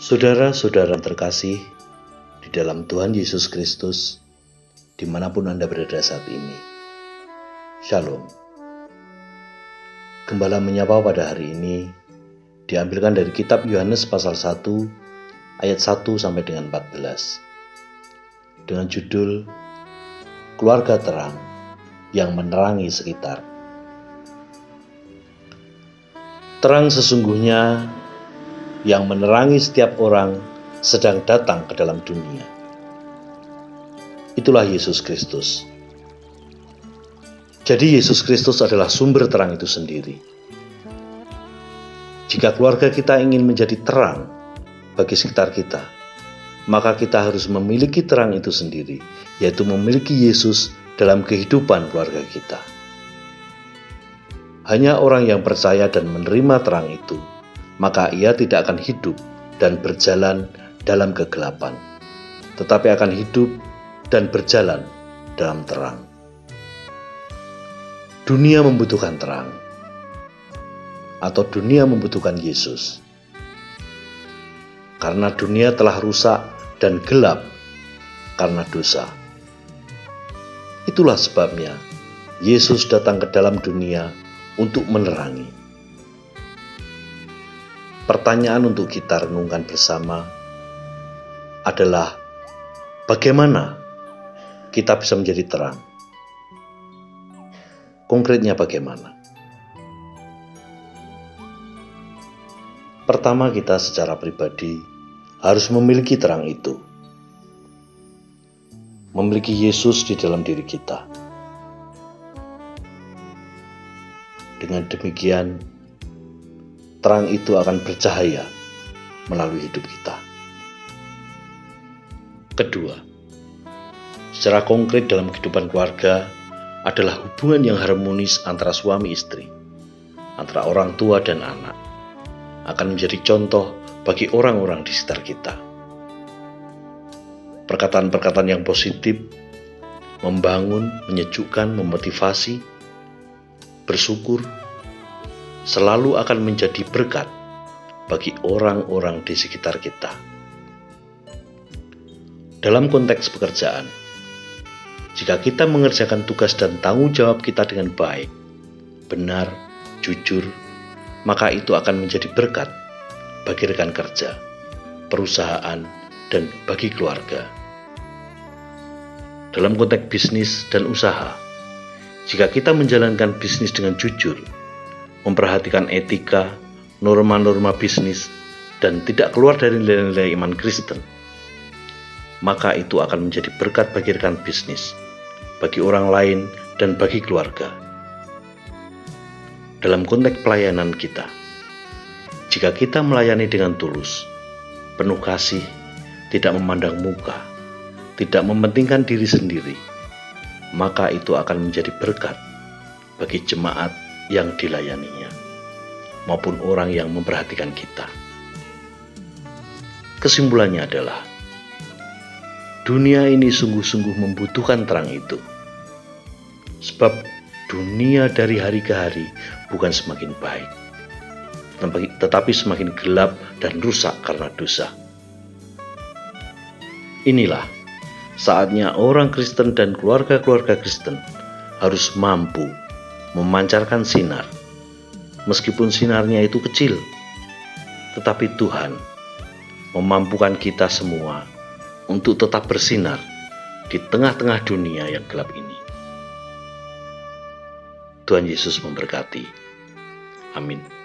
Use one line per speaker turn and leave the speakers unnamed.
Saudara-saudara terkasih di dalam Tuhan Yesus Kristus, di mana pun Anda berada saat ini. Shalom. Gembala menyapa pada hari ini diambilkan dari kitab Yohanes pasal 1 ayat 1 sampai dengan 14. Dengan judul Keluarga Terang yang menerangi sekitar. Terang sesungguhnya yang menerangi setiap orang sedang datang ke dalam dunia. Itulah Yesus Kristus. Jadi, Yesus Kristus adalah sumber terang itu sendiri. Jika keluarga kita ingin menjadi terang bagi sekitar kita, maka kita harus memiliki terang itu sendiri, yaitu memiliki Yesus dalam kehidupan keluarga kita. Hanya orang yang percaya dan menerima terang itu maka ia tidak akan hidup dan berjalan dalam kegelapan, tetapi akan hidup dan berjalan dalam terang. Dunia membutuhkan terang, atau dunia membutuhkan Yesus, karena dunia telah rusak dan gelap karena dosa. Itulah sebabnya Yesus datang ke dalam dunia untuk menerangi pertanyaan untuk kita renungkan bersama adalah bagaimana kita bisa menjadi terang? Konkretnya bagaimana? Pertama kita secara pribadi harus memiliki terang itu. Memiliki Yesus di dalam diri kita. Dengan demikian, terang itu akan bercahaya melalui hidup kita. Kedua, secara konkret dalam kehidupan keluarga adalah hubungan yang harmonis antara suami istri, antara orang tua dan anak, akan menjadi contoh bagi orang-orang di sekitar kita. Perkataan-perkataan yang positif, membangun, menyejukkan, memotivasi, bersyukur, selalu akan menjadi berkat bagi orang-orang di sekitar kita. Dalam konteks pekerjaan, jika kita mengerjakan tugas dan tanggung jawab kita dengan baik, benar, jujur, maka itu akan menjadi berkat bagi rekan kerja, perusahaan, dan bagi keluarga. Dalam konteks bisnis dan usaha, jika kita menjalankan bisnis dengan jujur, memperhatikan etika, norma-norma bisnis, dan tidak keluar dari nilai-nilai iman Kristen, maka itu akan menjadi berkat bagi rekan bisnis, bagi orang lain, dan bagi keluarga. Dalam konteks pelayanan kita, jika kita melayani dengan tulus, penuh kasih, tidak memandang muka, tidak mementingkan diri sendiri, maka itu akan menjadi berkat bagi jemaat yang dilayaninya, maupun orang yang memperhatikan kita. Kesimpulannya adalah, dunia ini sungguh-sungguh membutuhkan terang itu. Sebab dunia dari hari ke hari bukan semakin baik, tetapi semakin gelap dan rusak karena dosa. Inilah saatnya orang Kristen dan keluarga-keluarga Kristen harus mampu memancarkan sinar. Meskipun sinarnya itu kecil, tetapi Tuhan memampukan kita semua untuk tetap bersinar di tengah-tengah dunia yang gelap ini. Tuhan Yesus memberkati. Amin.